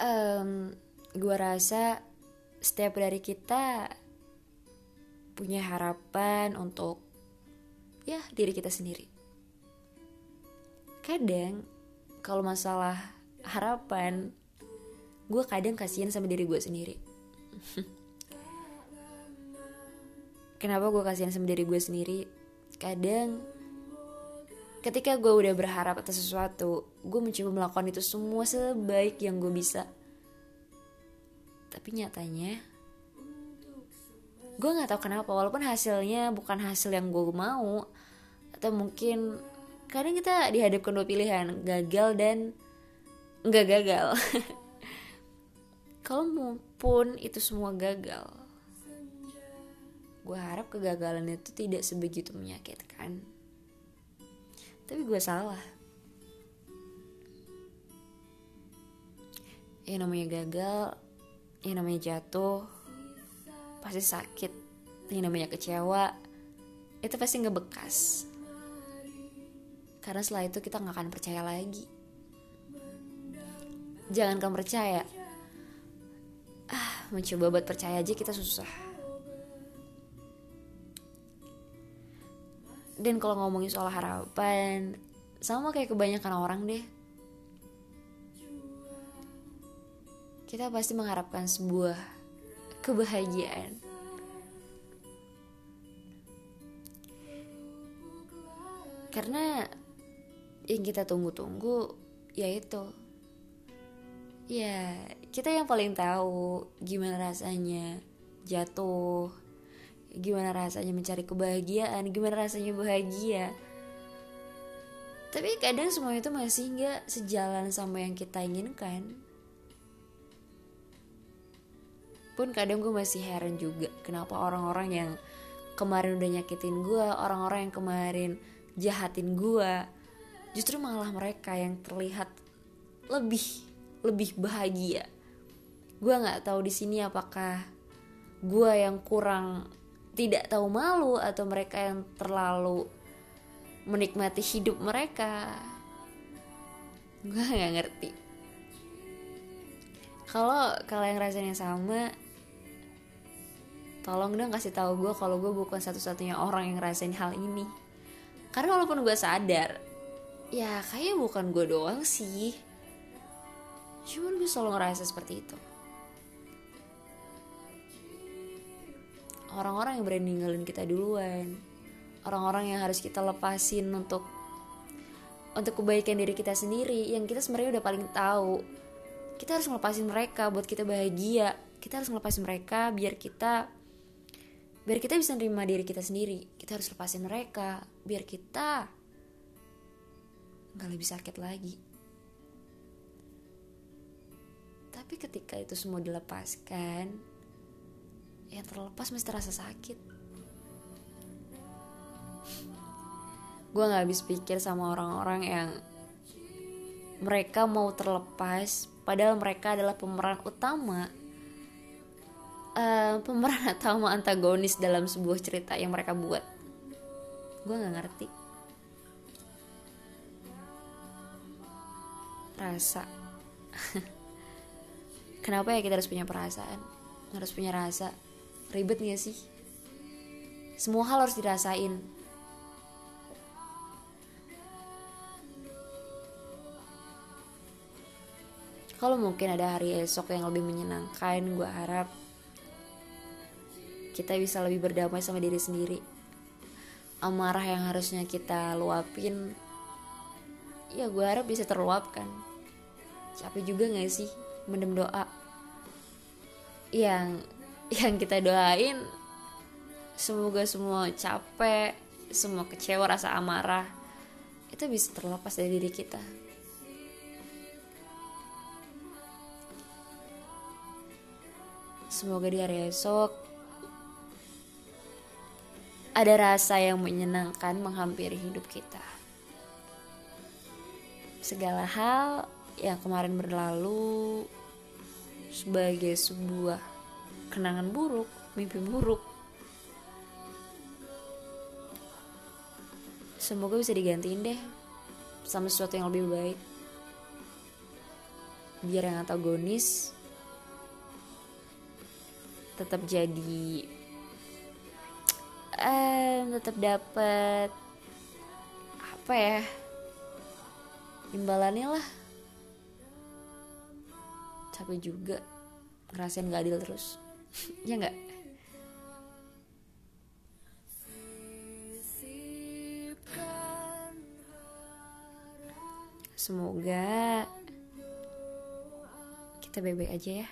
um, gue rasa setiap dari kita punya harapan untuk ya diri kita sendiri. Kadang kalau masalah harapan, gue kadang kasihan sama diri gue sendiri. Kenapa gue kasihan sama diri gue sendiri? Kadang ketika gue udah berharap atas sesuatu, gue mencoba melakukan itu semua sebaik yang gue bisa. Tapi nyatanya, gue nggak tahu kenapa. Walaupun hasilnya bukan hasil yang gue mau atau mungkin kadang kita dihadapkan dua pilihan gagal dan nggak gagal. Kalau maupun itu semua gagal gue harap kegagalan itu tidak sebegitu menyakitkan tapi gue salah. Yang namanya gagal yang namanya jatuh pasti sakit. Yang namanya kecewa itu pasti ngebekas karena setelah itu kita nggak akan percaya lagi. Jangan kamu percaya. Ah mencoba buat percaya aja kita susah dan kalau ngomongin soal harapan sama kayak kebanyakan orang deh kita pasti mengharapkan sebuah kebahagiaan. Karena yang kita tunggu-tunggu yaitu ya kita yang paling tahu gimana rasanya jatuh gimana rasanya mencari kebahagiaan gimana rasanya bahagia. Tapi kadang semua itu masih nggak sejalan sama yang kita inginkan. Pun kadang gue masih heran juga kenapa orang-orang yang kemarin udah nyakitin gue orang-orang yang kemarin jahatin gue justru malah mereka yang terlihat lebih lebih bahagia. Gue nggak tahu di sini apakah gue yang kurang tidak tahu malu atau mereka yang terlalu menikmati hidup mereka. Gue nggak ngerti. Kalau kalian rasanya sama tolong dong kasih tahu gue kalau gue bukan satu-satunya orang yang ngerasain hal ini. Karena walaupun gue sadar ya kayaknya bukan gue doang sih. Cuman gue selalu ngerasa seperti itu orang-orang yang berani ninggalin kita duluan. Orang-orang yang harus kita lepasin untuk untuk kebaikan diri kita sendiri. Yang kita sebenarnya udah paling tahu. Kita harus ngelepasin mereka buat kita bahagia. Kita harus ngelepasin mereka biar kita biar kita bisa nerima diri kita sendiri. Kita harus lepasin mereka biar kita nggak lebih sakit lagi. Tapi ketika itu semua dilepaskan yang terlepas mesti terasa sakit. Gue nggak habis pikir sama orang-orang yang mereka mau terlepas padahal mereka adalah pemeran utama. Uh, pemeran atau antagonis dalam sebuah cerita yang mereka buat. Gue nggak ngerti. Rasa. Kenapa ya kita harus punya perasaan? Harus punya rasa ribet gak sih? Semua hal harus dirasain. Kalau mungkin ada hari esok yang lebih menyenangkan gue harap kita bisa lebih berdamai sama diri sendiri. Amarah yang harusnya kita luapin ya gue harap bisa terluapkan. Capek juga gak sih mendem doa? Yang yang kita doain semoga semua capek semua kecewa rasa amarah itu bisa terlepas dari diri kita semoga di hari esok ada rasa yang menyenangkan menghampiri hidup kita. Segala hal yang kemarin berlalu sebagai sebuah kenangan buruk, mimpi buruk. Semoga bisa digantiin deh sama sesuatu yang lebih baik. biar yang antagonis tetap jadi eh tetap dapat apa ya imbalannya lah capek juga ngerasain gak adil terus ya nggak? Semoga kita baik-baik aja ya